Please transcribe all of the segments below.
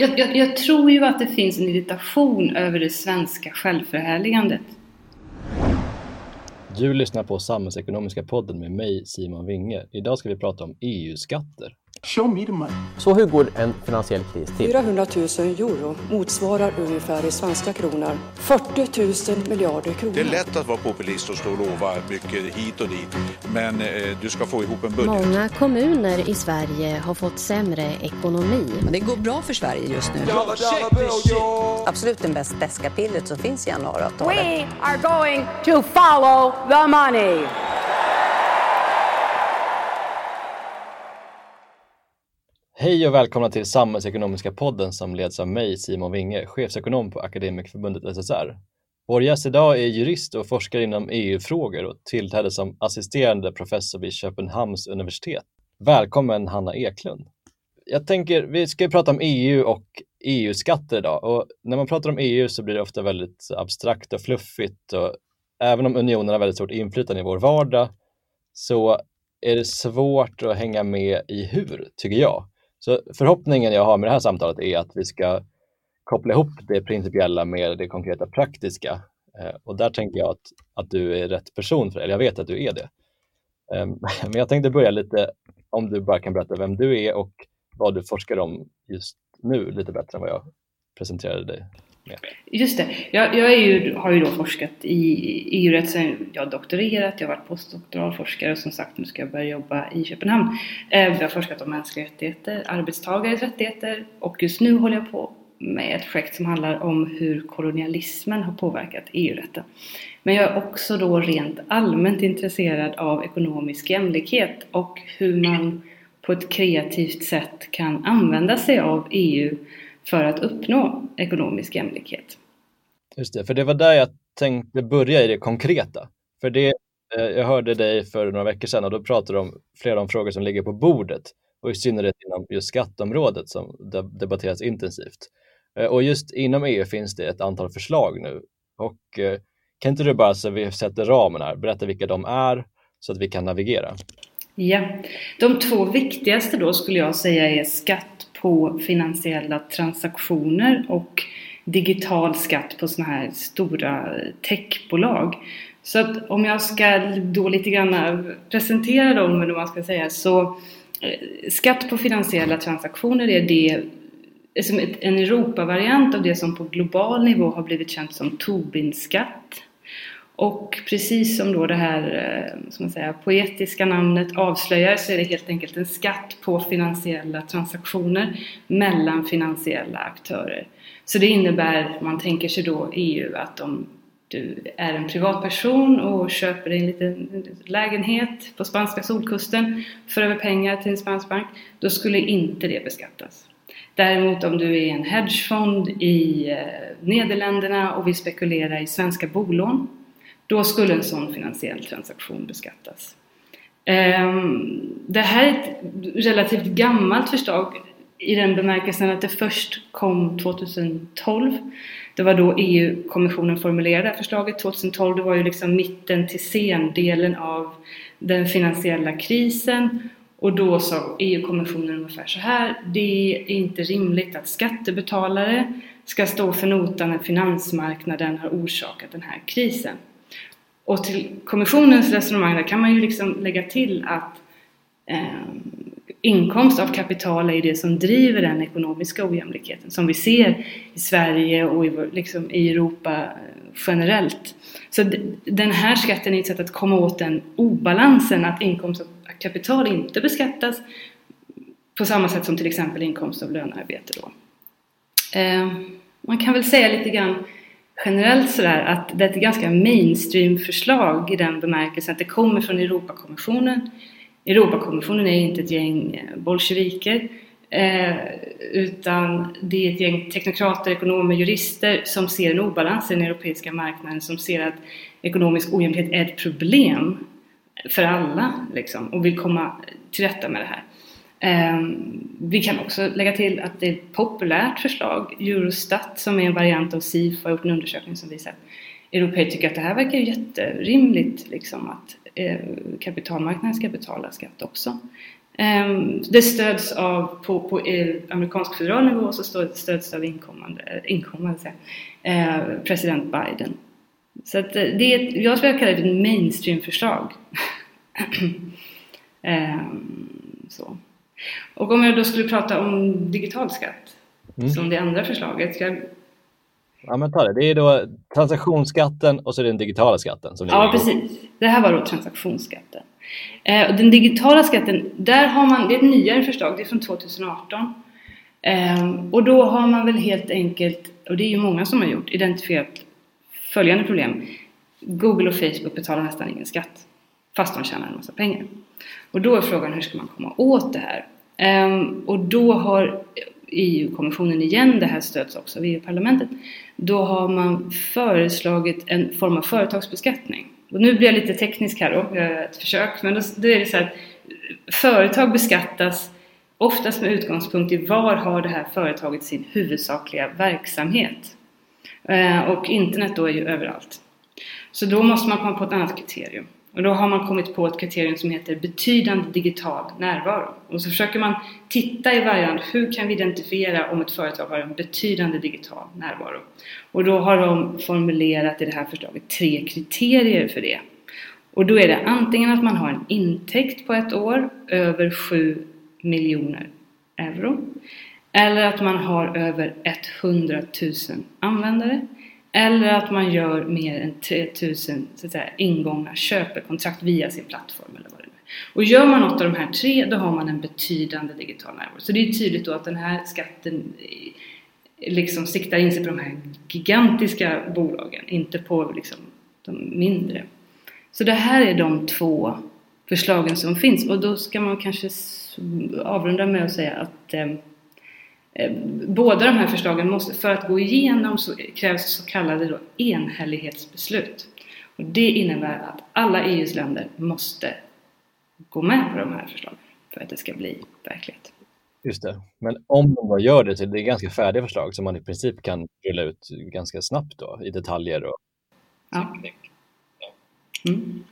jag, jag, jag tror ju att det finns en irritation över det svenska självförhärligandet. Du lyssnar på Samhällsekonomiska podden med mig Simon Winge. Idag ska vi prata om EU-skatter. Show me the money. Så hur går en finansiell kris till? 400 000 euro motsvarar ungefär i svenska kronor 40 000 miljarder kronor. Det är lätt att vara populist och stå och lova mycket hit och dit, men eh, du ska få ihop en budget. Många kommuner i Sverige har fått sämre ekonomi. Men det går bra för Sverige just nu. Absolut det bäst beska pillret som finns i januariavtalet. We are going to follow the money. Hej och välkomna till Samhällsekonomiska podden som leds av mig, Simon Winge, chefsekonom på Akademikerförbundet SSR. Vår gäst idag är jurist och forskare inom EU-frågor och tillträdde som assisterande professor vid Köpenhamns universitet. Välkommen Hanna Eklund. Jag tänker, vi ska ju prata om EU och EU-skatter idag och när man pratar om EU så blir det ofta väldigt abstrakt och fluffigt och även om unionen har väldigt stort inflytande i vår vardag så är det svårt att hänga med i hur, tycker jag. Så förhoppningen jag har med det här samtalet är att vi ska koppla ihop det principiella med det konkreta praktiska. Eh, och där tänker jag att, att du är rätt person för det, eller jag vet att du är det. Ehm, men jag tänkte börja lite, om du bara kan berätta vem du är och vad du forskar om just nu lite bättre än vad jag presenterade dig med. Just det. Jag, jag är ju, har ju då forskat i EU-rätt sen jag doktorerat, jag har varit postdoktoral forskare och som sagt nu ska jag börja jobba i Köpenhamn. Eh, jag har forskat om mänskliga rättigheter, arbetstagares rättigheter och just nu håller jag på med ett projekt som handlar om hur kolonialismen har påverkat EU-rätten. Men jag är också då rent allmänt intresserad av ekonomisk jämlikhet och hur man på ett kreativt sätt kan använda sig av EU för att uppnå ekonomisk jämlikhet. Just det, för det var där jag tänkte börja i det konkreta. För det, eh, jag hörde dig för några veckor sedan och då pratade du om flera om frågor som ligger på bordet och i synnerhet inom just skatteområdet som debatteras intensivt. Eh, och just inom EU finns det ett antal förslag nu och eh, kan inte du bara så vi sätter ramen här, berätta vilka de är så att vi kan navigera? Ja, de två viktigaste då skulle jag säga är skatt på finansiella transaktioner och digital skatt på sådana här stora techbolag. Så att om jag ska då lite grann presentera dem, eller vad man ska säga, så eh, skatt på finansiella transaktioner är det som en Europavariant av det som på global nivå har blivit känt som Tobin-skatt. Och precis som då det här eh, som man säger, poetiska namnet avslöjar så är det helt enkelt en skatt på finansiella transaktioner mellan finansiella aktörer. Så det innebär, om man tänker sig då EU, att om du är en privatperson och köper en liten lägenhet på spanska solkusten, för över pengar till en spansk bank, då skulle inte det beskattas. Däremot om du är en hedgefond i eh, Nederländerna och vill spekulera i svenska bolån då skulle en sån finansiell transaktion beskattas. Ehm, det här är ett relativt gammalt förslag i den bemärkelsen att det först kom 2012. Det var då EU-kommissionen formulerade förslaget. 2012 det var ju liksom mitten till sendelen av den finansiella krisen och då sa EU-kommissionen ungefär så här. Det är inte rimligt att skattebetalare ska stå för notan när finansmarknaden har orsakat den här krisen. Och till kommissionens resonemang där kan man ju liksom lägga till att eh, inkomst av kapital är det som driver den ekonomiska ojämlikheten som vi ser i Sverige och i, liksom, i Europa eh, generellt. Så den här skatten är ett sätt att komma åt den obalansen att inkomst av kapital inte beskattas på samma sätt som till exempel inkomst av lönearbete. Då. Eh, man kan väl säga lite grann generellt sådär att det är ett ganska mainstream förslag i den bemärkelsen att det kommer från Europakommissionen. Europakommissionen är inte ett gäng eh, bolsjeviker eh, utan det är ett gäng teknokrater, ekonomer, jurister som ser en obalans i den europeiska marknaden, som ser att ekonomisk ojämlikhet är ett problem för alla liksom, och vill komma till rätta med det här. Ehm, vi kan också lägga till att det är ett populärt förslag. Eurostat som är en variant av SIFO har gjort en undersökning som visar att europeer tycker att det här verkar jätterimligt liksom att eh, kapitalmarknaden ska betala skatt också. Ehm, det stöds av, på, på amerikansk federal nivå så stöds det av inkommande, eh, inkommande eh, president Biden. Så att det är, jag skulle kalla det ett mainstream-förslag. Ehm, så. Och om jag då skulle prata om digital skatt mm. som det andra förslaget. Ska jag... Ja men ta det, det är då transaktionsskatten och så den digitala skatten. Som ja precis, det här var då transaktionsskatten. Eh, den digitala skatten, där har man, det är ett nyare förslag, det är från 2018. Eh, och då har man väl helt enkelt, och det är ju många som har gjort, identifierat följande problem. Google och Facebook betalar nästan ingen skatt fast de tjänar en massa pengar. Och då är frågan hur ska man komma åt det här? Um, och då har EU-kommissionen igen, det här stöds också av EU-parlamentet, då har man föreslagit en form av företagsbeskattning. Och nu blir jag lite teknisk här då, jag gör ett försök, men då, då är det så att företag beskattas oftast med utgångspunkt i var har det här företaget sin huvudsakliga verksamhet. Uh, och internet då är ju överallt. Så då måste man komma på ett annat kriterium. Och då har man kommit på ett kriterium som heter betydande digital närvaro. Och så försöker man titta i varje land, hur kan vi identifiera om ett företag har en betydande digital närvaro? Och då har de formulerat i det här förslaget tre kriterier för det. Och då är det antingen att man har en intäkt på ett år över 7 miljoner euro. Eller att man har över 100 000 användare eller att man gör mer än 3000 så att säga, ingångna köpekontrakt via sin plattform eller vad det nu är. Och gör man något av de här tre, då har man en betydande digital närvaro. Så det är tydligt då att den här skatten eh, liksom siktar in sig på de här gigantiska bolagen, inte på liksom de mindre. Så det här är de två förslagen som finns och då ska man kanske avrunda med att säga att Eh, båda de här förslagen måste, för att gå igenom så krävs så kallade då enhällighetsbeslut. Och det innebär att alla EUs länder måste gå med på de här förslagen för att det ska bli verklighet. Just det, men om de då gör det det är ganska färdiga förslag som man i princip kan rulla ut ganska snabbt då i detaljer. Och... Ja. Mm.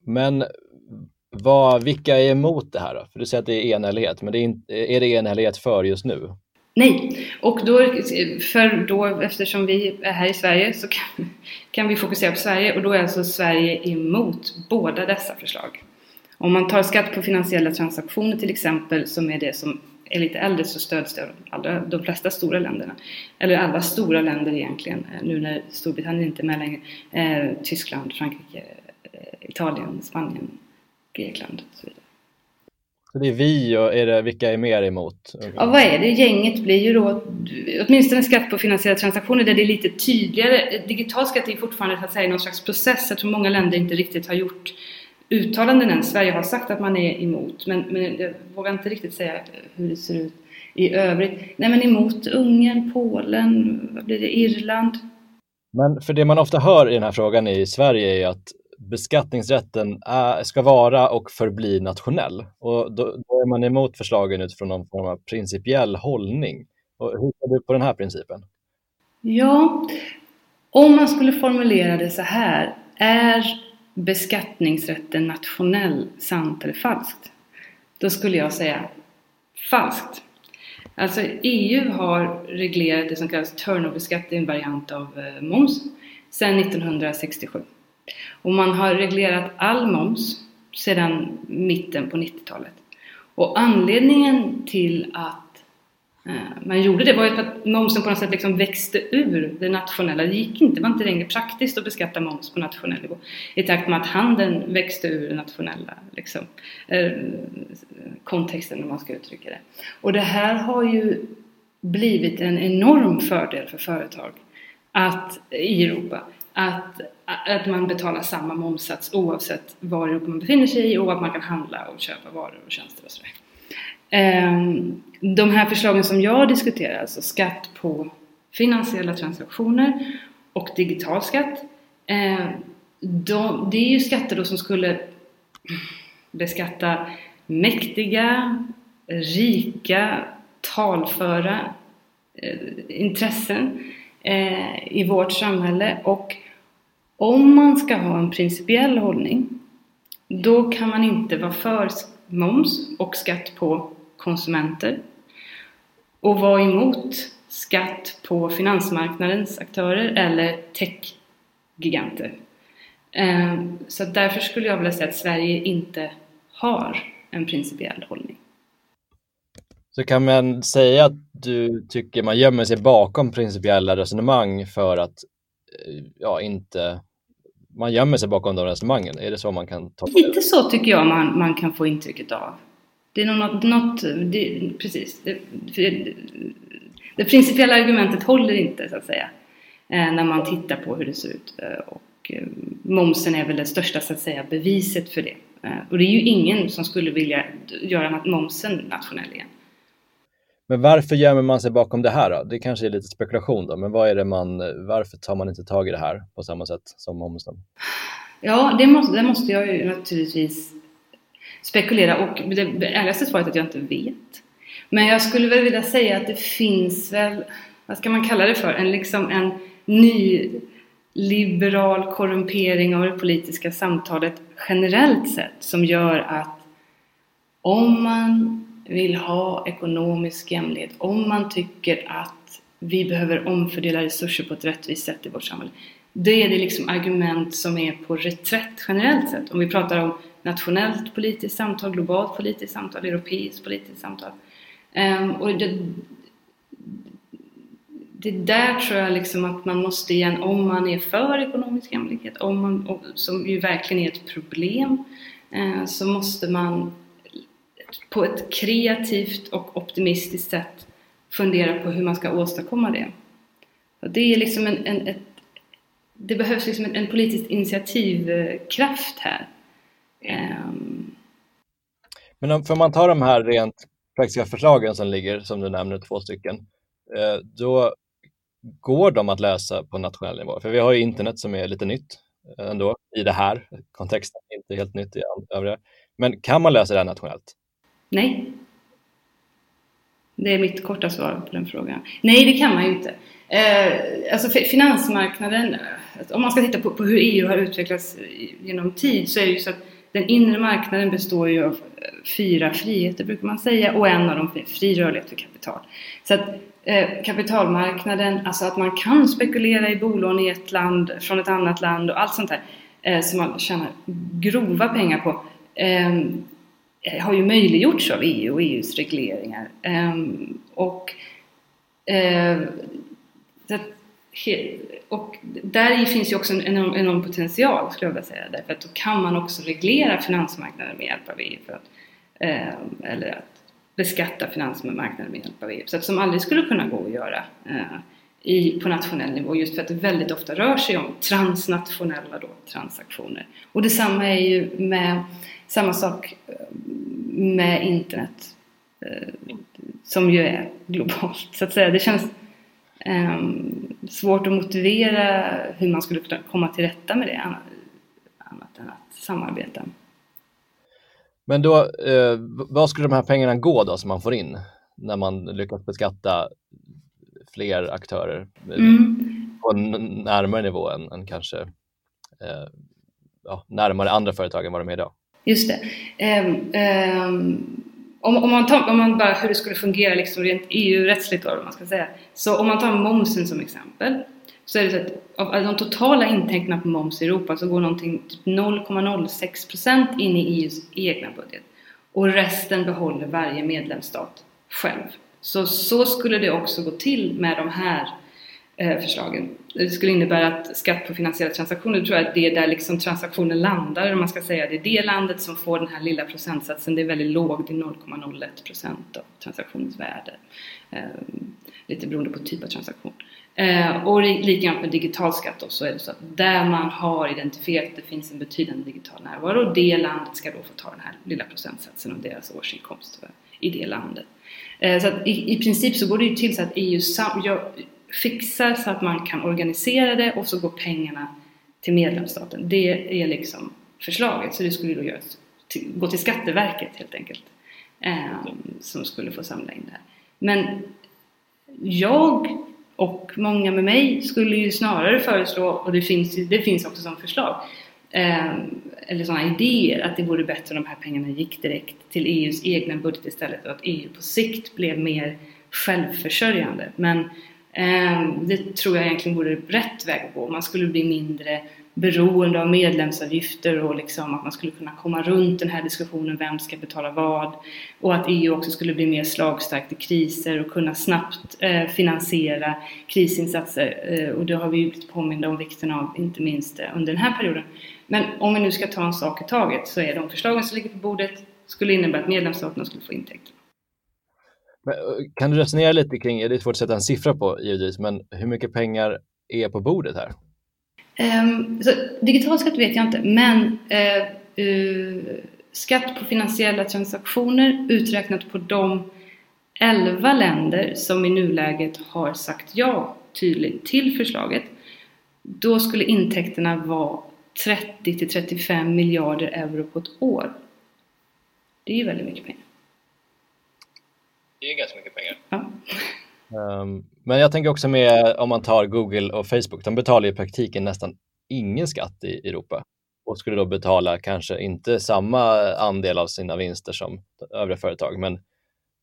Men vad, vilka är emot det här då? För du säger att det är enhällighet, men det är, in, är det enhällighet för just nu? Nej, och då, för då, eftersom vi är här i Sverige så kan, kan vi fokusera på Sverige och då är alltså Sverige emot båda dessa förslag. Om man tar skatt på finansiella transaktioner till exempel, som är det som är lite äldre, så stöds det av de flesta stora länderna. Eller alla stora länder egentligen, eh, nu när Storbritannien inte är med längre. Eh, Tyskland, Frankrike, eh, Italien, Spanien, Grekland och så vidare. Så det är vi och är det, vilka är mer emot? Ja, vad är det? Gänget blir ju då åtminstone skatt på finansiella transaktioner där det är lite tydligare. Digital skatt är fortfarande så att säga någon slags process. Tror många länder inte riktigt har gjort uttalanden än. Sverige har sagt att man är emot men, men jag vågar inte riktigt säga hur det ser ut i övrigt. Nej men emot Ungern, Polen, vad blir det, Irland? Men för det man ofta hör i den här frågan i Sverige är att beskattningsrätten är, ska vara och förbli nationell. Och då, då, är man emot förslagen utifrån någon form av principiell hållning. Och hur ser du på den här principen? Ja, om man skulle formulera det så här. Är beskattningsrätten nationell, sant eller falskt? Då skulle jag säga falskt. Alltså EU har reglerat det som kallas turnoverskatt, en variant av eh, moms, sedan 1967. Och man har reglerat all moms sedan mitten på 90-talet. Och anledningen till att eh, man gjorde det var ju att momsen på något sätt liksom växte ur det nationella. Det gick inte, det var inte längre praktiskt att beskatta moms på nationell nivå. I takt med att handeln växte ur den nationella liksom, eh, kontexten om man ska uttrycka det. Och det här har ju blivit en enorm fördel för företag att, i Europa att, att man betalar samma momssats oavsett var i Europa man befinner sig i och att man kan handla och köpa varor och tjänster och sådär. Ehm, de här förslagen som jag diskuterar, alltså skatt på finansiella transaktioner och digital skatt, ehm, de, det är ju skatter då som skulle beskatta mäktiga, rika, talföra eh, intressen eh, i vårt samhälle och om man ska ha en principiell hållning då kan man inte vara för moms och skatt på konsumenter och vara emot skatt på finansmarknadens aktörer eller techgiganter. Eh, så därför skulle jag vilja säga att Sverige inte har en principiell hållning. Så kan man säga att du tycker man gömmer sig bakom principiella resonemang för att eh, ja, inte man gömmer sig bakom de resonemangen, är det så man kan ta? Lite så tycker jag man, man kan få intrycket av. Det är något, något det, precis, det, det, det, principiella argumentet håller inte så att säga eh, när man tittar på hur det ser ut eh, och eh, momsen är väl det största så att säga beviset för det. Och det är ju ingen som skulle vilja göra momsen nationell igen. Men varför gömmer man sig bakom det här då? Det kanske är lite spekulation då, men vad är det man, varför tar man inte tag i det här på samma sätt som momsen? Ja, det måste, det måste jag ju naturligtvis spekulera och det ärligaste svaret är att jag inte vet. Men jag skulle väl vilja säga att det finns väl, vad ska man kalla det för, en liksom en ny liberal korrumpering av det politiska samtalet generellt sett som gör att om man vill ha ekonomisk jämlikhet, om man tycker att vi behöver omfördela resurser på ett rättvist sätt i vårt samhälle, då är det liksom argument som är på reträtt generellt sett. Om vi pratar om nationellt politiskt samtal, globalt politiskt samtal, europeiskt politiskt samtal. Um, och det, det där tror jag liksom att man måste igen, om man är för ekonomisk jämlikhet, om man, som ju verkligen är ett problem, uh, så måste man på ett kreativt och optimistiskt sätt fundera på hur man ska åstadkomma det. Och det är liksom en, en ett, det behövs liksom en, en politisk initiativkraft här. Um. Men om, för man tar de här rent praktiska förslagen som ligger, som du nämner, två stycken, eh, då går de att lösa på nationell nivå? För vi har ju internet som är lite nytt eh, ändå i det här kontexten, inte helt nytt i övriga. Men kan man lösa det här nationellt? Nej. Det är mitt korta svar på den frågan. Nej, det kan man ju inte. Eh, alltså finansmarknaden, eh, om man ska titta på, på, hur EU har utvecklats eh, genom tid så är det ju så att den inre marknaden består ju av eh, fyra friheter brukar man säga och en av dem är fri rörlighet för kapital. Så att eh, kapitalmarknaden, alltså att man kan spekulera i bolån i ett land från ett annat land och allt sånt där eh, som man tjänar grova pengar på. Har ju möjliggjorts av EU och EUs regleringar. Ehm, och, eh, och där finns ju också en enorm, enorm, potential skulle jag vilja säga därför att då kan man också reglera finansmarknaden med hjälp av EU för att, ehm, eller att beskatta finansmarknaden med hjälp av EU. Så att som aldrig skulle kunna gå att göra eh, i, på nationell nivå just för att det väldigt ofta rör sig om transnationella då, transaktioner. Och detsamma är ju med samma sak eh, med internet eh, som ju är globalt så att säga. Det känns um, svårt att motivera hur man skulle kunna komma till rätta med det annat, annat än att samarbeta. Men då, eh, vad skulle de här pengarna gå då som man får in när man lyckas beskatta fler aktörer mm. på en närmare nivå än, än kanske eh, ja, närmare andra företag än vad de är idag? Just det. Um, um, om, om, man tar, om man bara hur det skulle fungera liksom rent EU-rättsligt då, man ska säga. Så om man tar momsen som exempel så är det så att av de totala intäkterna på moms i Europa så går någonting typ 0,06% in i EUs egna budget och resten behåller varje medlemsstat själv. Så, så skulle det också gå till med de här eh, Eh, förslagen. Det skulle innebära att skatt på finansiella transaktioner, tror jag att det är där liksom transaktionen landar, om man ska säga. Det är det landet som får den här lilla procentsatsen. Det är väldigt lågt, det är 0,01% av transaktionens värde. Eh, lite beroende på typ av transaktion. Eh, och likadant med digital skatt då, så är det så att där man har identifierat att det finns en betydande digital närvaro, det landet ska då få ta den här lilla procentsatsen av deras årsinkomst i det landet. Så att i, i princip så går det ju till så att EU fixar så att man kan organisera det och så går pengarna till medlemsstaten. Det är liksom förslaget, så det skulle då göras, till, gå till Skatteverket helt enkelt. Eh, som skulle få samla in det här. Men jag och många med mig skulle ju snarare föreslå, och det finns, det finns också som förslag, eh, eller sådana idéer att det vore bättre om de här pengarna gick direkt till EUs egna budget istället och att EU på sikt blev mer självförsörjande. Men Ehm, det tror jag egentligen vore rätt väg att gå. Man skulle bli mindre beroende av medlemsavgifter och liksom att man skulle kunna komma runt den här diskussionen, vem ska betala vad? Och att EU också skulle bli mer slagstarkt i kriser och kunna snabbt eh, finansiera krisinsatser. Eh, och det har vi ju blivit påminda om vikten av, inte minst eh, under den här perioden. Men om vi nu ska ta en sak i taget så är de förslagen som ligger på bordet skulle innebära att medlemsstaterna skulle få intäkter. Men, eh, kan du resonera lite kring, det är svårt att sätta en siffra på givetvis, men hur mycket pengar är på bordet här? Um, så, digital skatt vet jag inte, men uh, uh, skatt på finansiella transaktioner uträknat på de 11 länder som i nuläget har sagt ja tydligt till förslaget. Då skulle intäkterna vara 30 till 35 miljarder euro på ett år. Det är ju väldigt mycket pengar. Det är ganska mycket pengar. Ja. Um, men jag tänker också med om man tar Google och Facebook, de betalar i praktiken nästan ingen skatt i Europa och skulle då betala kanske inte samma andel av sina vinster som övriga företag, men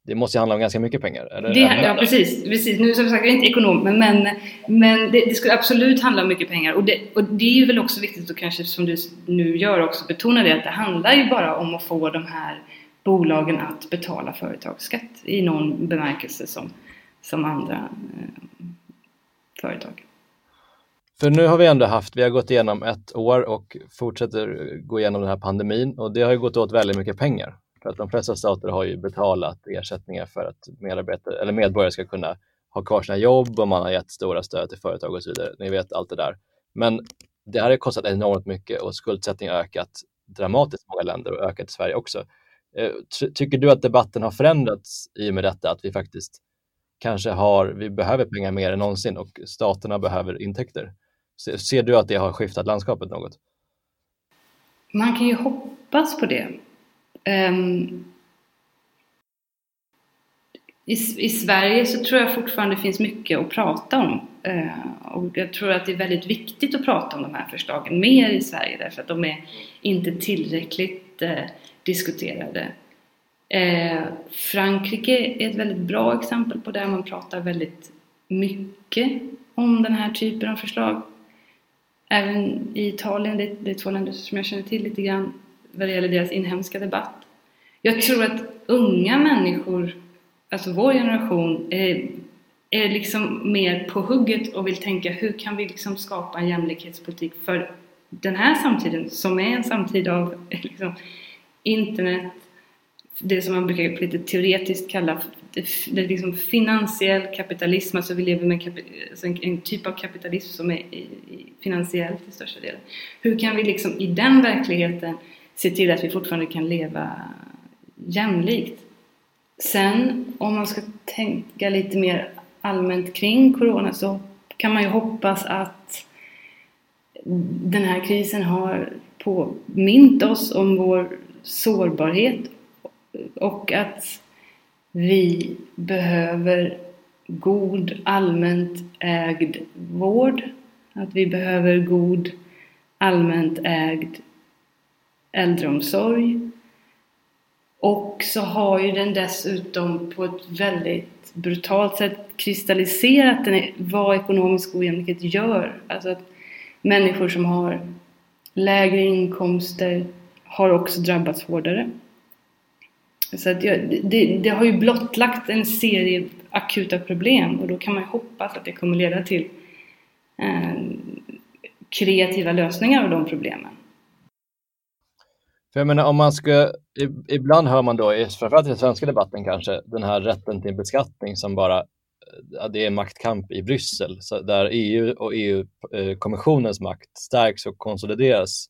det måste ju handla om ganska mycket pengar. Eller? Det, ja, precis, precis. Nu som sagt, jag är inte ekonom, men, men, men det, det, skulle absolut handla om mycket pengar. Och det, och det är ju väl också viktigt att kanske, som du nu gör, också betona det att det handlar ju bara om att få de här bolagen att betala företagsskatt i någon bemärkelse som, som andra eh, företag. För nu har vi ändå haft, vi har gått igenom ett år och fortsätter gå igenom den här pandemin och det har ju gått åt väldigt mycket pengar. För att de flesta stater har ju betalat ersättningar för att medarbetare, eller medborgare ska kunna ha kvar sina jobb och man har gett stora stöd till företag och så vidare. Ni vet allt det där. Men det här har kostat enormt mycket och skuldsättningen har ökat dramatiskt i många länder och ökat i Sverige också. Eh, tycker du att debatten har förändrats i och med detta, att vi faktiskt kanske har, vi behöver pengar mer än någonsin och staterna behöver intäkter? Ser du att det har skiftat landskapet något? Man kan ju hoppas på det. Um, i, I Sverige så tror jag fortfarande det finns mycket att prata om. Uh, och jag tror att det är väldigt viktigt att prata om de här förslagen mer i Sverige därför att de är inte tillräckligt diskuterade. Eh, Frankrike är ett väldigt bra exempel på det. Man pratar väldigt mycket om den här typen av förslag. Även i Italien, det, det är två länder som jag känner till lite grann vad det gäller deras inhemska debatt. Jag tror att unga människor, alltså vår generation, är, är liksom mer på hugget och vill tänka hur kan vi liksom skapa en jämlikhetspolitik för den här samtiden som är en samtid av liksom, internet, det som man brukar lite teoretiskt kalla det, det liksom finansiell kapitalism, alltså vi lever med alltså en, en, typ av kapitalism som är i, i, finansiell till största delen. Hur kan vi liksom i den verkligheten se till att vi fortfarande kan leva jämlikt? Sen om man ska tänka lite mer allmänt kring Corona så kan man ju hoppas att den här krisen har påmint oss om vår sårbarhet och att vi behöver god allmänt ägd vård. Att vi behöver god allmänt ägd äldreomsorg. Och så har ju den dessutom på ett väldigt brutalt sätt kristalliserat den, vad ekonomisk ojämlikhet gör. Alltså att människor som har lägre inkomster har också drabbats hårdare. Så att jag, det, det, har ju blottlagt en serie akuta problem och då kan man hoppas att det kommer leda till eh, kreativa lösningar av de problemen. För jag menar om man ska, ibland hör man då, framförallt i den svenska debatten kanske, den här rätten till beskattning som bara, det är maktkamp i Bryssel, så där EU och EU-kommissionens makt stärks och konsolideras,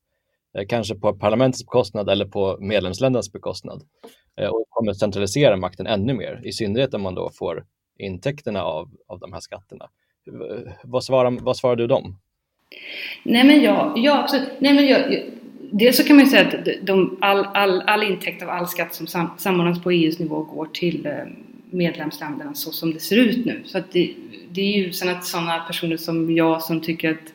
eh, kanske på parlamentets bekostnad eller på medlemsländernas bekostnad. Eh, och kommer centralisera makten ännu mer, i synnerhet om man då får intäkterna av, av de här skatterna. Vad svarar, vad svarar du dem? Nej men ja, jag absolut. Nej, men jag, dels så kan man ju säga att de, all, all, all intäkt av all skatt som sam, samordnas på EUs nivå går till eh, medlemsländerna så som det ser ut nu. Så att det, det är ju sen att sådana personer som jag som tycker att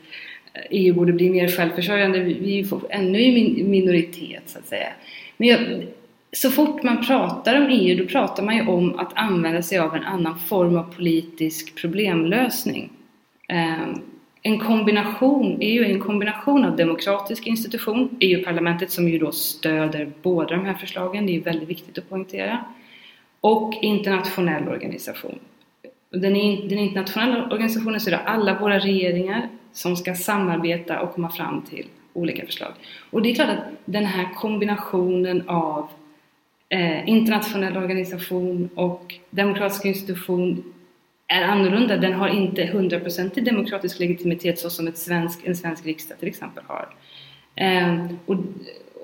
EU borde bli mer självförsörjande. Vi är ännu i minoritet så att säga. Men jag, så fort man pratar om EU då pratar man ju om att använda sig av en annan form av politisk problemlösning. Ehm, en kombination, EU är en kombination av demokratisk institution, EU-parlamentet som ju då stöder båda de här förslagen, det är ju väldigt viktigt att poängtera, och internationell organisation. Den, den internationella organisationen så är det alla våra regeringar som ska samarbeta och komma fram till olika förslag. Och det är klart att den här kombinationen av eh, internationell organisation och demokratisk institution är annorlunda. Den har inte hundraprocentig demokratisk legitimitet så som ett svensk, en svensk riksdag till exempel har. Eh, och,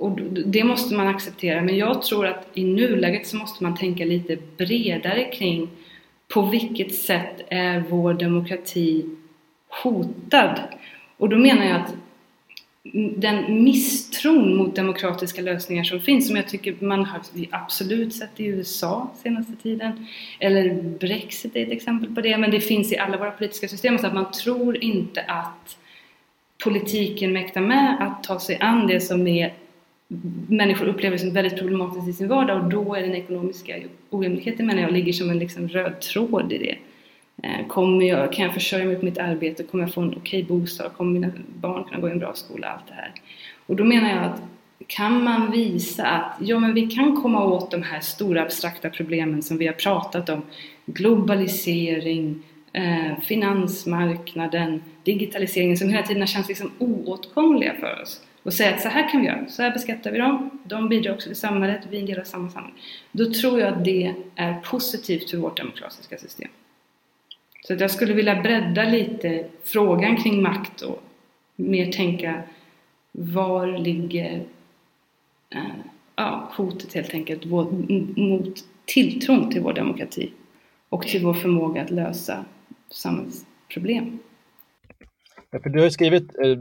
och det måste man acceptera. Men jag tror att i nuläget så måste man tänka lite bredare kring på vilket sätt är vår demokrati hotad? Och då menar jag att den misstron mot demokratiska lösningar som finns, som jag tycker man har absolut sett i USA senaste tiden, eller Brexit är ett exempel på det, men det finns i alla våra politiska system, så att man tror inte att politiken mäktar med att ta sig an det som är människor upplever som väldigt problematiskt i sin vardag och då är den ekonomiska ojämlikheten menar jag ligger som en liksom röd tråd i det. Eh, kommer jag, kan jag försörja mig på mitt arbete? Kommer jag få en okej bostad? Kommer mina barn kunna gå i en bra skola? Allt det här. Och då menar jag att kan man visa att ja, men vi kan komma åt de här stora abstrakta problemen som vi har pratat om, globalisering, eh, finansmarknaden, digitaliseringen som hela tiden har känts liksom oåtkomliga för oss och säga att så här kan vi göra, så här beskattar vi dem, de bidrar också till samhället, vi är en del av samma samhälle. Då tror jag att det är positivt för vårt demokratiska system. Så att jag skulle vilja bredda lite frågan kring makt och mer tänka var ligger eh, ja, hotet helt enkelt mot tilltron till vår demokrati och till vår förmåga att lösa samhällsproblem. För du har skrivit eh,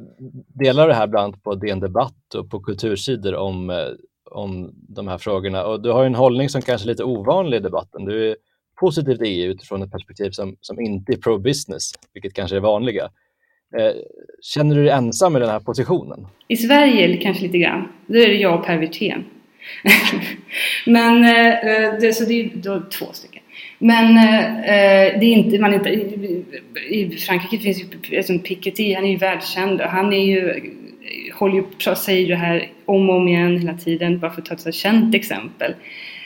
delar av det här bland annat på DN Debatt och på kultursidor om, eh, om de här frågorna och du har en hållning som kanske är lite ovanlig i debatten. Du är positiv till EU utifrån ett perspektiv som, som inte är pro-business, vilket kanske är vanliga. Eh, känner du dig ensam i den här positionen? I Sverige kanske lite grann. Då är det jag och Per Wirtén. Men det, så det är då två stycken. Men eh, eh, det är inte, man inte, i, i Frankrike finns ju alltså Piketty, han är ju världskänd och han är ju, håller ju, säger det här om och om igen hela tiden, bara för att ta ett så känt exempel.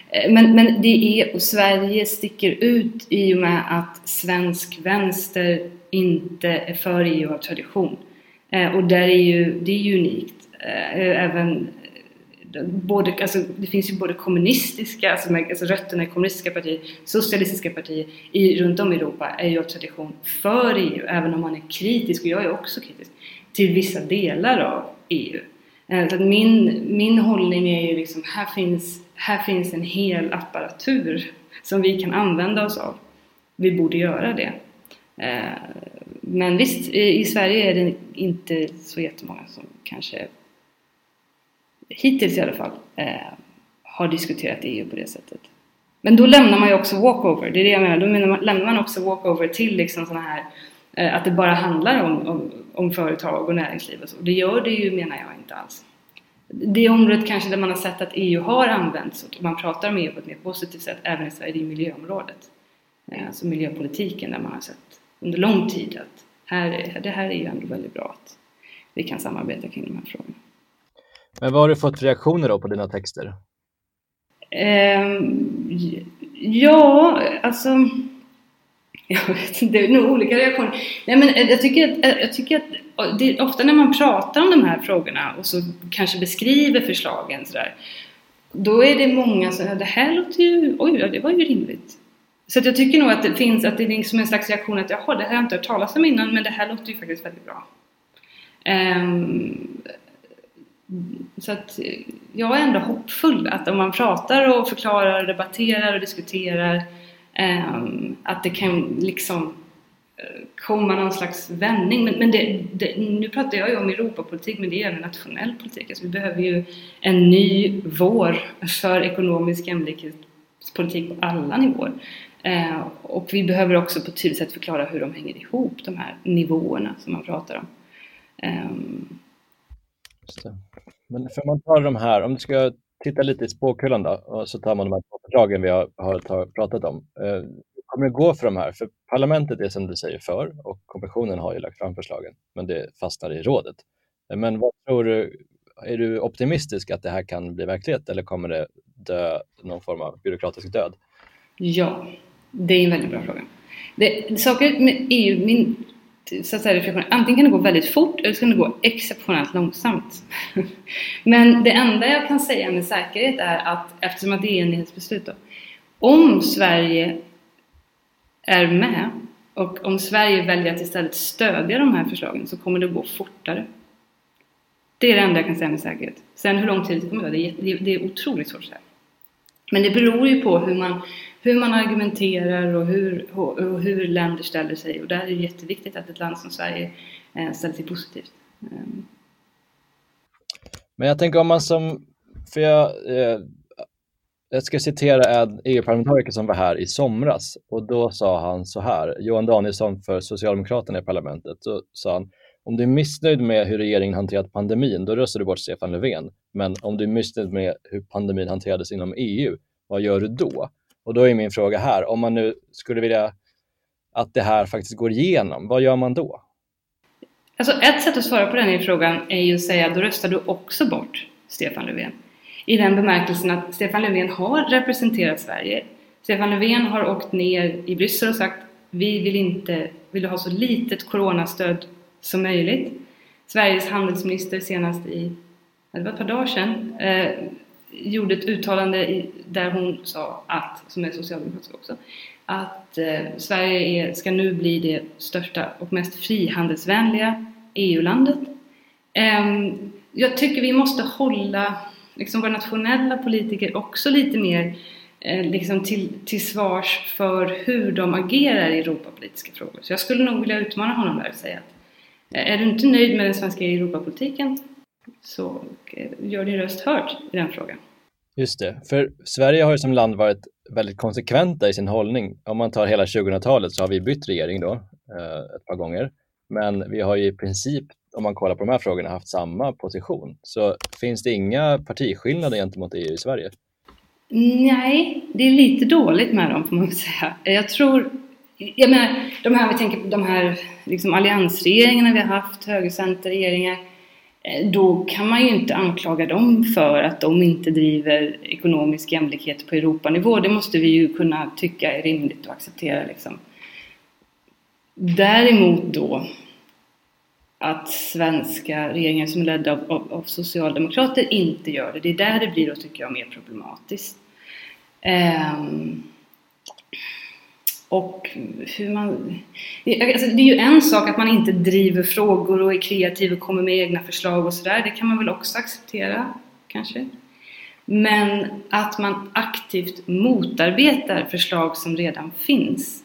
Eh, men, men det är, och Sverige sticker ut i och med att svensk vänster inte är för EU av tradition. Eh, och där är ju, det är ju unikt. Eh, eh även både, alltså, det finns ju både kommunistiska, alltså, med, alltså rötterna i kommunistiska partier, socialistiska partier i, runt om i Europa är ju av tradition för EU, även om man är kritisk, och jag är också kritisk, till vissa delar av EU. Eh, så att min, min hållning är ju liksom, här finns, här finns en hel apparatur som vi kan använda oss av. Vi borde göra det. Eh, men visst, i Sverige är det inte så jättemånga som kanske hittills i alla fall, eh, har diskuterat EU på det sättet. Men då lämnar man ju också walkover, det är det jag menar, då menar lämnar man också walkover till liksom sådana här eh, att det bara handlar om, om, om, företag och näringsliv och så. Det gör det ju menar jag inte alls. Det området kanske där man har sett att EU har använts och man pratar om EU på ett mer positivt sätt även i Sverige, det är miljöområdet. Eh, alltså miljöpolitiken där man har sett under lång tid att här, det här är ju ändå väldigt bra att vi kan samarbeta kring de här frågorna. Men vad har du fått för reaktioner då på dina texter? Eh, ja, alltså... Jag vet inte, det är nog olika reaktioner. Nej, men jag tycker att, jag tycker att det, ofta när man pratar om de här frågorna och så kanske beskriver förslagen sådär, då är det många som säger det här låter ju, oj, ja, det var ju rimligt. Så att jag tycker nog att det finns, att det är liksom en slags reaktion att jaha, det här har jag inte hört talas om innan, men det här låter ju faktiskt väldigt bra. Um, så att eh, jag är ändå hoppfull att om man pratar och förklarar och debatterar och diskuterar ehm, att det kan liksom eh, komma någon slags vändning. Men, men det, det, nu pratar jag ju om Europapolitik men det är även nationell politik. Alltså vi behöver ju en ny vår för ekonomisk jämlikhetspolitik på alla nivåer. Eh, och vi behöver också på ett tydligt sätt förklara hur de hänger ihop, de här nivåerna som man pratar om. Um... Men för man tar de här, om du ska titta lite i spåkulan då, och så tar man de här två förslagen vi har, har pratat om. Eh, kommer det gå för de här? För parlamentet är som du säger för och kommissionen har ju lagt fram förslagen, men det fastnar i rådet. Men vad tror du, är du optimistisk att det här kan bli verklighet eller kommer det dö någon form av byråkratisk död? Ja, det är en väldigt bra fråga. Det, saker med EU, min så att säga, reflektion, antingen kan det gå väldigt fort eller så kan det gå exceptionellt långsamt. Men det enda jag kan säga med säkerhet är att eftersom att det är enighetsbeslut då, om Sverige är med och om Sverige väljer att istället stödja de här förslagen så kommer det gå fortare. Det är det enda jag kan säga med säkerhet. Sen hur lång tid det kommer att ta, det är, det är otroligt svårt att säga. Men det beror ju på hur man, hur man argumenterar och hur, och hur länder ställer sig. Och där är det jätteviktigt att ett land som Sverige eh, ställer sig positivt. Ehm. Men jag tänker om man som, för jag, eh, jag ska citera en EU-parlamentariker som var här i somras och då sa han så här, Johan Danielsson för Socialdemokraterna i parlamentet, då sa han om du är missnöjd med hur regeringen hanterat pandemin, då röstar du bort Stefan Löfven. Men om du är missnöjd med hur pandemin hanterades inom EU, vad gör du då? Och då är min fråga här, om man nu skulle vilja att det här faktiskt går igenom, vad gör man då? Alltså ett sätt att svara på den här frågan är ju att säga, då röstar du också bort Stefan Löfven. I den bemärkelsen att Stefan Löfven har representerat Sverige. Stefan Löfven har åkt ner i Bryssel och sagt, vi vill inte, vill ha så litet coronastöd som möjligt. Sveriges handelsminister senast i, det var ett par dagar sedan, eh, gjorde ett uttalande i, där hon sa att, som är socialdemokratisk också, att eh, Sverige är, ska nu bli det största och mest frihandelsvänliga EU-landet. Eh, jag tycker vi måste hålla liksom våra nationella politiker också lite mer eh, liksom till, till svars för hur de agerar i Europapolitiska frågor. Så jag skulle nog vilja utmana honom där och säga att eh, är du inte nöjd med den svenska Europapolitiken så eh, gör din röst hörd i den frågan. Just det, för Sverige har ju som land varit väldigt konsekventa i sin hållning. Om man tar hela 2000-talet så har vi bytt regering då eh, ett par gånger. Men vi har ju i princip, om man kollar på de här frågorna, haft samma position. Så finns det inga partiskillnader gentemot EU i Sverige? Nej, det är lite dåligt med dem får man säga. Jag tror jag menar, de här, vi tänker på de här liksom alliansregeringarna vi har haft, högercenterregeringar, Eh, då kan man ju inte anklaga dem för att de inte driver ekonomisk jämlikhet på Europanivå. Det måste vi ju kunna tycka är rimligt och acceptera. Liksom. Däremot då att svenska regeringar som är ledda av, av, av, socialdemokrater inte gör det. Det är där det blir då, tycker jag, mer problematiskt. Um, och hur man... Alltså det är ju en sak att man inte driver frågor och är kreativ och kommer med egna förslag och sådär. Det kan man väl också acceptera, kanske. Men att man aktivt motarbetar förslag som redan finns.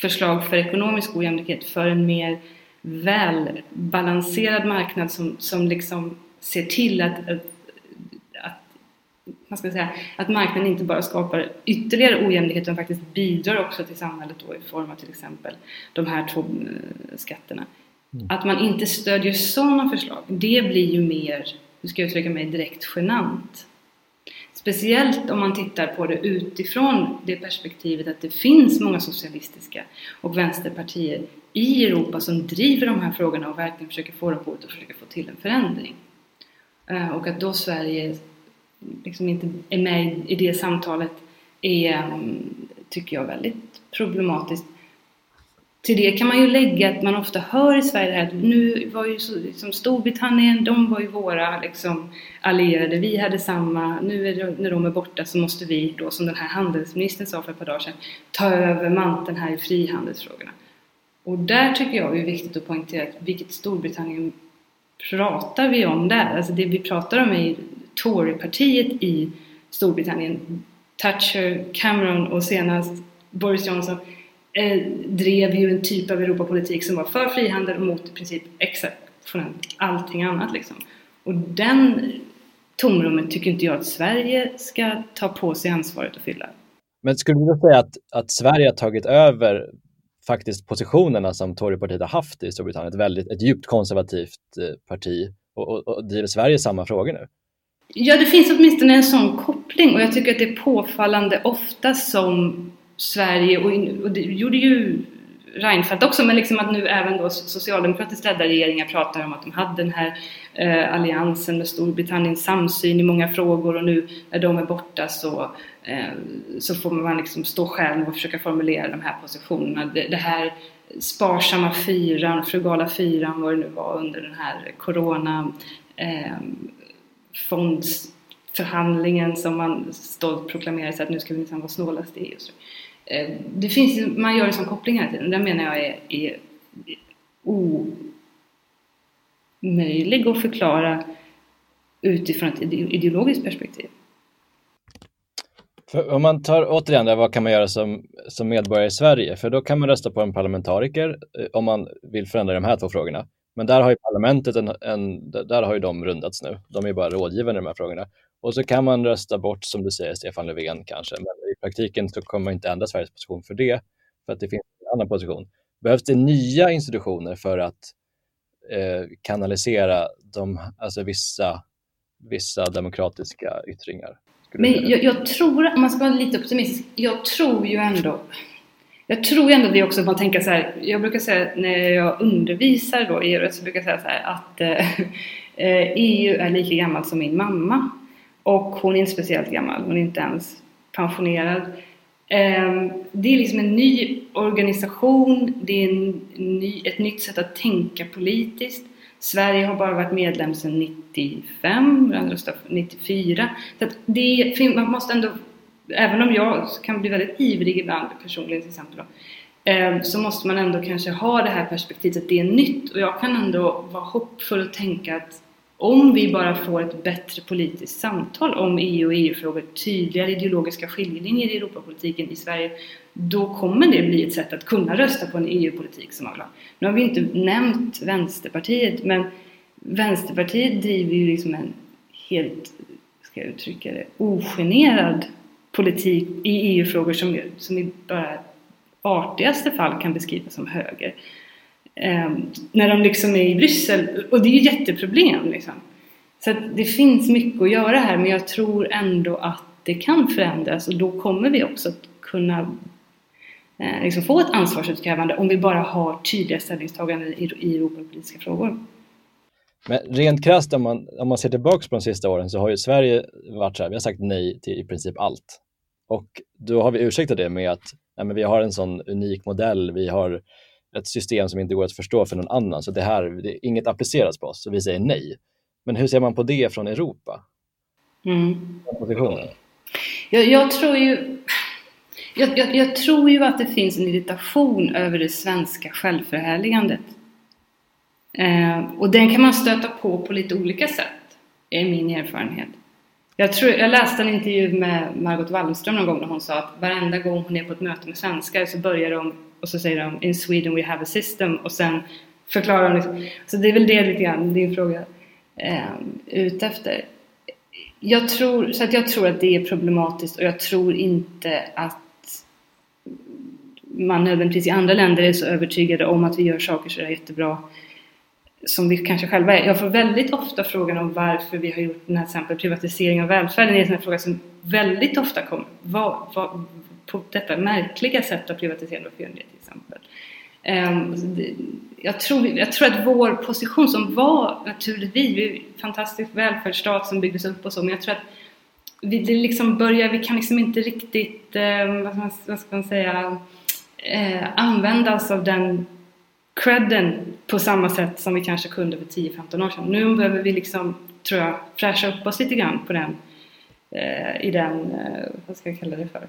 Förslag för ekonomisk ojämlikhet, för en mer välbalanserad marknad som, som liksom ser till att, att man ska säga, att marknaden inte bara skapar ytterligare ojämlikhet utan faktiskt bidrar också till samhället då i form av till exempel de här två eh, skatterna. Mm. Att man inte stödjer sådana förslag, det blir ju mer, hur ska jag uttrycka mig, direkt genant. Speciellt om man tittar på det utifrån det perspektivet att det finns många socialistiska och vänsterpartier i Europa som driver de här frågorna och verkligen försöker få dem på och försöker få till en förändring. Eh, och att då Sverige liksom inte är med i det samtalet är, ehm, tycker jag, väldigt problematiskt. Till det kan man ju lägga att man ofta hör i Sverige att nu var ju så, liksom Storbritannien, de var ju våra liksom, allierade, vi hade samma, nu är det, när de är borta så måste vi då, som den här handelsministern sa för ett par dagar sedan, ta över manteln här i frihandelsfrågorna. Och där tycker jag är viktigt att poängtera att vilket Storbritannien pratar vi om där? Alltså det vi pratar om är Torypartiet i Storbritannien. Thatcher, Cameron och senast Boris Johnson eh, drev ju en typ av Europapolitik som var för frihandel och mot i princip exceptionellt allting annat liksom. Och den tomrummet tycker inte jag att Sverige ska ta på sig ansvaret att fylla. Men skulle du säga att, att Sverige har tagit över faktiskt positionerna som Torypartiet har haft i Storbritannien, ett, väldigt, ett djupt konservativt eh, parti och, och, och driver Sverige samma frågor nu? Ja, det finns åtminstone en sån koppling och jag tycker att det är påfallande ofta som Sverige, och, och det gjorde ju Reinfeldt också, men liksom att nu även då socialdemokratiskt ledda regeringar pratar om att de hade den här eh, alliansen med Storbritannien, samsyn i många frågor och nu när de är borta så, eh, så får man liksom stå själv och försöka formulera de här positionerna. Det, det här sparsamma fyran, frugala fyran, vad det nu var under den här corona eh, fondförhandlingen som man stolt proklamerar sig att nu ska vi minsann vara snålast i EU. Eh, det finns, man gör en sån koppling hela tiden. Den menar jag är, är omöjlig att förklara utifrån ett ideologiskt perspektiv. För om man tar återigen det, vad kan man göra som, som medborgare i Sverige? För då kan man rösta på en parlamentariker eh, om man vill förändra de här två frågorna. Men där har ju parlamentet, en, en, där har ju de rundats nu. De är bara rådgivande i de här frågorna. Och så kan man rösta bort, som du säger, Stefan Löfven kanske. Men i praktiken så kommer man inte ändra Sveriges position för det, för att det finns en annan position. Behövs det nya institutioner för att eh, kanalisera de, alltså vissa, vissa demokratiska yttringar? Men jag, jag, tror, om man ska vara lite optimistisk, jag tror ju ändå jag tror ändå det också att man tänker så här, jag brukar säga när jag undervisar då i EU så brukar jag säga så här att eh, eh EU är lika gammal som min mamma. Och hon är inte speciellt gammal, hon är inte ens pensionerad. Eh, det är liksom en ny organisation, det är en ny, ett nytt sätt att tänka politiskt. Sverige har bara varit medlem sedan 95, röstade 94. Så att det, man måste ändå även om jag kan bli väldigt ivrig ibland personligen till exempel då, eh, så måste man ändå kanske ha det här perspektivet att det är nytt och jag kan ändå vara hoppfull och tänka att om vi bara får ett bättre politiskt samtal om EU och EU-frågor, tydligare ideologiska skiljelinjer i Europapolitiken i Sverige, då kommer det bli ett sätt att kunna rösta på en EU-politik som man vill ha. Nu har vi inte nämnt Vänsterpartiet, men Vänsterpartiet driver ju liksom en helt, ska jag uttrycka det, ogenerad politik i EU-frågor som, som i bara artigaste fall kan beskrivas som höger. Eh, när de liksom är i Bryssel, och det är ju jätteproblem liksom. Så det finns mycket att göra här men jag tror ändå att det kan förändras och då kommer vi också att kunna eh, liksom få ett ansvarsutkrävande om vi bara har tydliga ställningstaganden i, i Europapolitiska frågor. Men rent krasst om man, om man ser tillbaka på de sista åren så har ju Sverige varit så här, vi har sagt nej till i princip allt. Och då har vi ursäktat det med att nej, men vi har en sån unik modell, vi har ett system som inte går att förstå för någon annan, så det här, det, inget appliceras på oss, så vi säger nej. Men hur ser man på det från Europa? Mm. Jag, jag, tror ju jag, jag, jag, tror ju att det finns en irritation över det svenska självförhärligandet. Eh, och den kan man stöta på på lite olika sätt, är min erfarenhet. Jag, tror, jag läste en intervju med Margot Wallström någon gång när hon sa att varenda gång hon är på ett möte med svenskar så börjar de och så säger de In Sweden we have a system och sen förklarar de liksom. Så det är väl det lite grann din fråga eh, ute efter. Jag tror, så att jag tror att det är problematiskt och jag tror inte att man nödvändigtvis i andra länder är så övertygade om att vi gör saker så är jättebra som vi kanske själva är. Jag får väldigt ofta frågan om varför vi har gjort den här exempel privatisering av välfärden. Det är en fråga som väldigt ofta kommer. Vad, vad, på detta märkliga sätt att privatisera, av till exempel. Ehm, alltså, jag, tror, jag tror att vår position som var naturligtvis, vi är en fantastisk välfärdsstat som byggdes upp och så, men jag tror att vi det liksom börjar, vi kan liksom inte riktigt, ehm, vad, vad, ska man säga, eh, använda oss av den credden på samma sätt som vi kanske kunde för 10-15 år sedan. Nu behöver vi liksom, tror jag, fräscha upp oss lite grann på den, eh, i den, eh, vad ska jag kalla det för,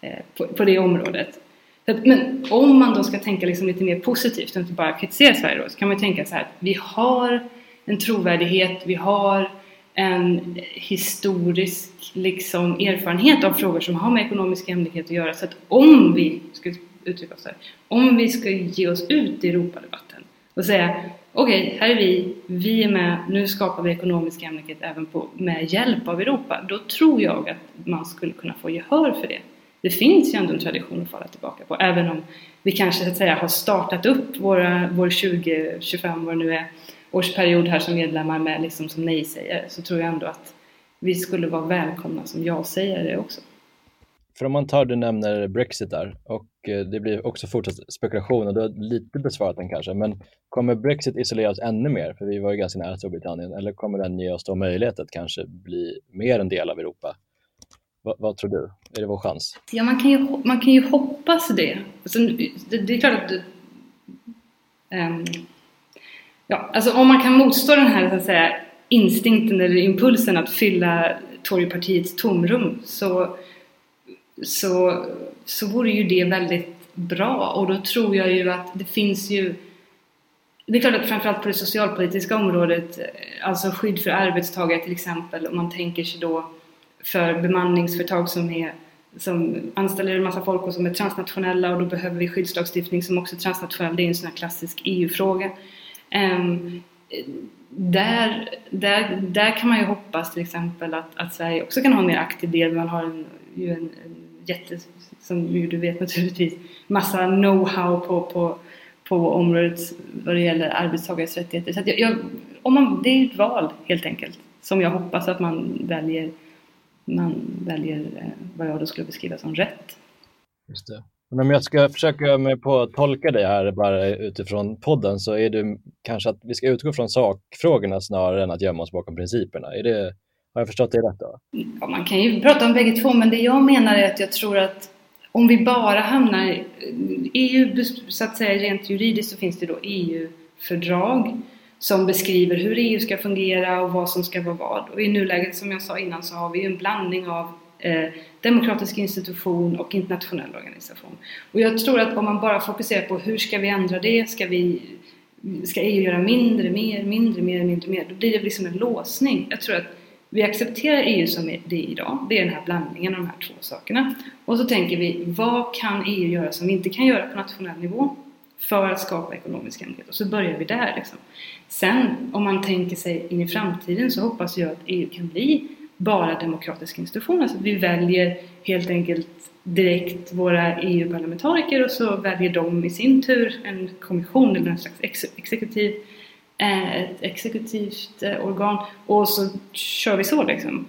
eh, på, på, det området. Men om man då ska tänka liksom lite mer positivt och inte bara kritisera Sverige då, så kan man tänka så här, vi har en trovärdighet, vi har en historisk liksom, erfarenhet av frågor som har med ekonomisk jämlikhet att göra. Så att om vi, skulle uttrycka oss här, om vi ska ge oss ut i Europadebatten och säga okej, okay, här är vi, vi är med, nu skapar vi ekonomisk jämlikhet även på, med hjälp av Europa. Då tror jag att man skulle kunna få gehör för det. det finns ju ändå en tradition att falla tillbaka på. Även om vi kanske så att säga har startat upp våra, vår 20, 25, vad det nu är, årsperiod här som medlemmar med liksom som nej-sägare så tror jag ändå att vi skulle vara välkomna som ja-sägare också. För om man tar, du nämner Brexit där och eh, det blir också fortsatt spekulation och du har lite besvarat den kanske, men kommer Brexit isolera oss ännu mer? För vi var ju ganska nära Storbritannien, eller kommer den ge oss då möjlighet att kanske bli mer en del av Europa? V vad tror du? Är det vår chans? Ja, man kan ju, man kan ju hoppas det. Alltså, det, det är klart att um, ja, alltså om man kan motstå den här så att säga, instinkten eller impulsen att fylla Torypartiets tomrum så så, så vore ju det väldigt bra och då tror jag ju att det finns ju det är klart att framförallt på det socialpolitiska området, eh, alltså skydd för arbetstagare till exempel, om man tänker sig då för bemanningsföretag som, är, som anställer en massa folk och som är transnationella och då behöver vi skyddslagstiftning som också är transnationell, det är en sån här klassisk EU-fråga. Um, ehm, där, där, där kan man ju hoppas till exempel att, att Sverige också kan ha en mer aktiv del. Man har en, ju en, en jätte, som du vet naturligtvis, massa know-how på, på, på området vad det gäller arbetstagares rättigheter. Så jag, jag, om man, det är ett val helt enkelt som jag hoppas att man väljer, man väljer eh, vad jag då skulle beskriva som rätt. Just det. Men om jag ska försöka mig på att tolka dig här bara utifrån podden så är det kanske att vi ska utgå från sakfrågorna snarare än att gömma oss bakom principerna. Är det, har jag förstått det rätt då? Ja, man kan ju prata om bägge två, men det jag menar är att jag tror att om vi bara hamnar... EU, så att säga rent juridiskt så finns det då EU-fördrag som beskriver hur EU ska fungera och vad som ska vara vad. Och i nuläget, som jag sa innan, så har vi ju en blandning av eh, demokratisk institution och internationell organisation. Och jag tror att om man bara fokuserar på hur ska vi ändra det, ska vi ska EU göra mindre, mer, mindre, mer, mindre, mer, då blir det liksom en låsning. Jag tror att vi accepterar EU som det är idag, det är den här blandningen av de här två sakerna. Och så tänker vi, vad kan EU göra som vi inte kan göra på nationell nivå för att skapa ekonomisk jämlikhet? Och så börjar vi där liksom. Sen, om man tänker sig in i framtiden så hoppas jag att EU kan bli bara demokratiska institutioner. Så att vi väljer helt enkelt direkt våra EU-parlamentariker och så väljer de i sin tur en kommission eller en slags ex exekutiv Eh, ett exekutivt eh, organ och så kör vi så liksom.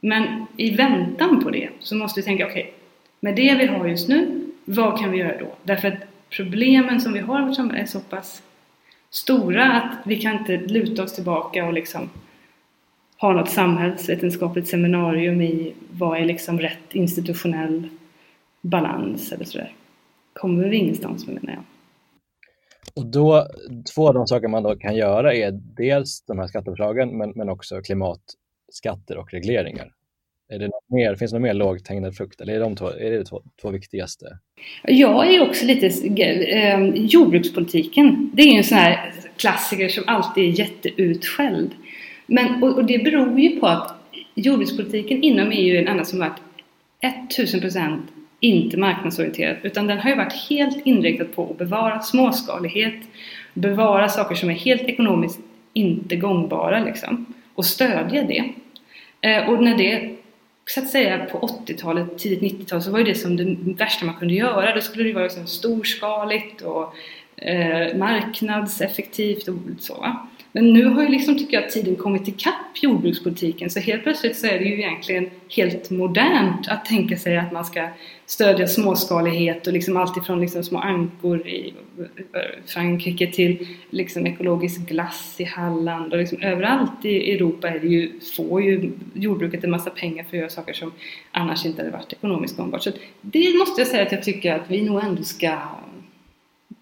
Men i väntan på det så måste vi tänka, okej, okay, med det vi har just nu, vad kan vi göra då? Därför att problemen som vi har i vårt samhälle är så pass stora att vi kan inte luta oss tillbaka och liksom ha något samhällsvetenskapligt seminarium i vad är liksom rätt institutionell balans eller sådär. Kommer vi ingenstans med menar jag. Och då, två av de saker man då kan göra är dels de här skatteförslagen men, men också klimatskatter och regleringar. Är det något mer, finns det något mer lågt hängande frukt eller är, de två, är det de två, två viktigaste? Jag är också lite, eh, jordbrukspolitiken, det är ju en sån här klassiker som alltid är jätteutskälld. Men, och, och det beror ju på att jordbrukspolitiken inom EU är en annan som varit 1000 procent inte marknadsorienterad utan den har ju varit helt inriktad på att bevara småskalighet, bevara saker som är helt ekonomiskt inte gångbara liksom och stödja det. Eh, och när det så att säga på 80-talet, tidigt 90-tal så var ju det som det värsta man kunde göra. Då skulle det vara liksom storskaligt och eh, marknadseffektivt och så. Va? Men nu har ju liksom, tycker jag, tiden kommit ikapp jordbrukspolitiken så helt plötsligt så är det ju egentligen helt modernt att tänka sig att man ska stödja småskalighet och liksom alltifrån liksom små ankor i eh, Frankrike till liksom ekologisk glass i Halland och liksom överallt i Europa är det ju, får ju jordbruket en massa pengar för att göra saker som annars inte hade varit ekonomiskt gångbart. Så det måste jag säga att jag tycker att vi nog ändå ska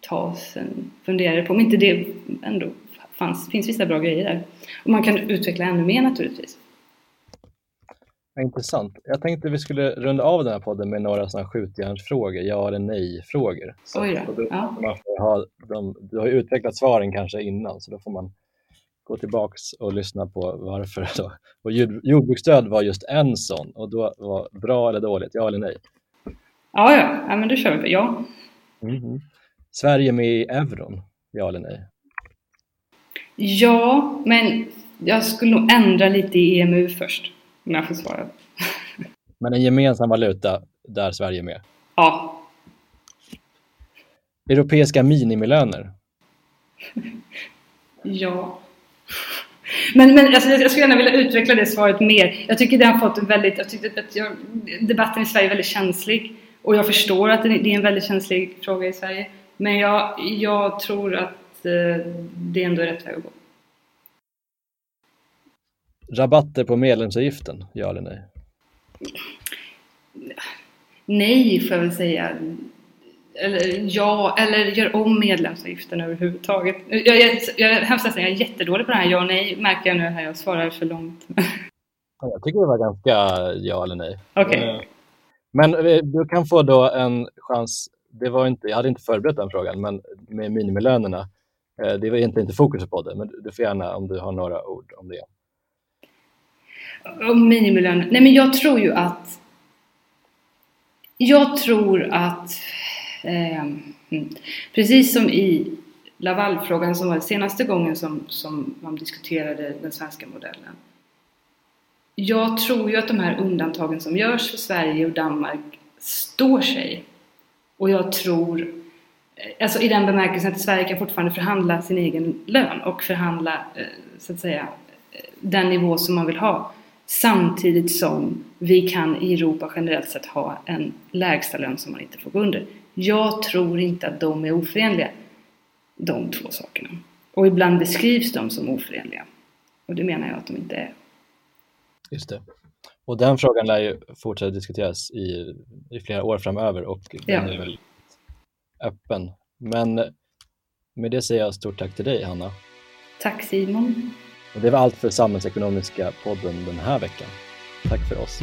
ta oss en funderare på om inte det ändå fanns, finns vissa bra grejer där. Och man kan utveckla ännu mer naturligtvis. Ja, intressant. Jag tänkte vi skulle runda av den här podden med några sådana skjutjärnsfrågor, ja eller nej-frågor. Oj då. Ja. du har ju utvecklat svaren kanske innan, så då får man gå tillbaks och lyssna på varför. Då. Och jordbruksstöd var just en sån och då var bra eller dåligt, ja eller nej? Ja, ja, ja men då kör vi på ja. Mm -hmm. Sverige med i euron, ja eller nej? Ja, men jag skulle nog ändra lite i EMU först, om jag får svara. Men en gemensam valuta, där Sverige är med? Ja. Europeiska minimilöner? Ja. Men, men alltså, jag skulle gärna vilja utveckla det svaret mer. Jag tycker det har fått en väldigt, jag tyckte att jag, debatten i Sverige är väldigt känslig. Och jag förstår att det är en väldigt känslig fråga i Sverige. Men jag, jag tror att eh, det ändå är rätt väg att gå. Rabatter på medlemsavgiften, ja eller nej? Nej, får jag väl säga. Eller ja, eller gör om medlemsavgiften överhuvudtaget. Jag, jag, jag, hemskt jag är jättedålig på det här ja och nej, märker jag nu här jag svarar för långt. Jag tycker det var ganska ja eller nej. Okej. Eh, Men eh, du kan få då en chans, det var inte, jag hade inte förberett den frågan, men med minimilönerna, Eh, det var egentligen inte fokus på det, men du får gärna om du har några ord om det. Om minimilön. Nej men jag tror ju att jag tror att eh, mm. precis som i Lavalfrågan som var senaste gången som, som man diskuterade den svenska modellen. Jag tror ju att de här undantagen som görs för Sverige och Danmark står sig. Och jag tror, alltså i den bemärkelsen att Sverige kan fortfarande förhandla sin egen lön och förhandla, eh, så att säga, eh, den nivå som man vill ha. Samtidigt som vi kan i Europa generellt sett ha en lägsta lön som man inte får gå under. Jag tror inte att de är oförenliga, de två sakerna. Och ibland beskrivs de som oförenliga. Och det menar jag att de inte är. Just det. Och den frågan lär ju fortsätta diskuteras i, i flera år framöver och den Ja. är väl öppen. Men med det säger jag stort tack till dig Hanna. Tack Simon! Och det var allt för Samhällsekonomiska podden den här veckan. Tack för oss.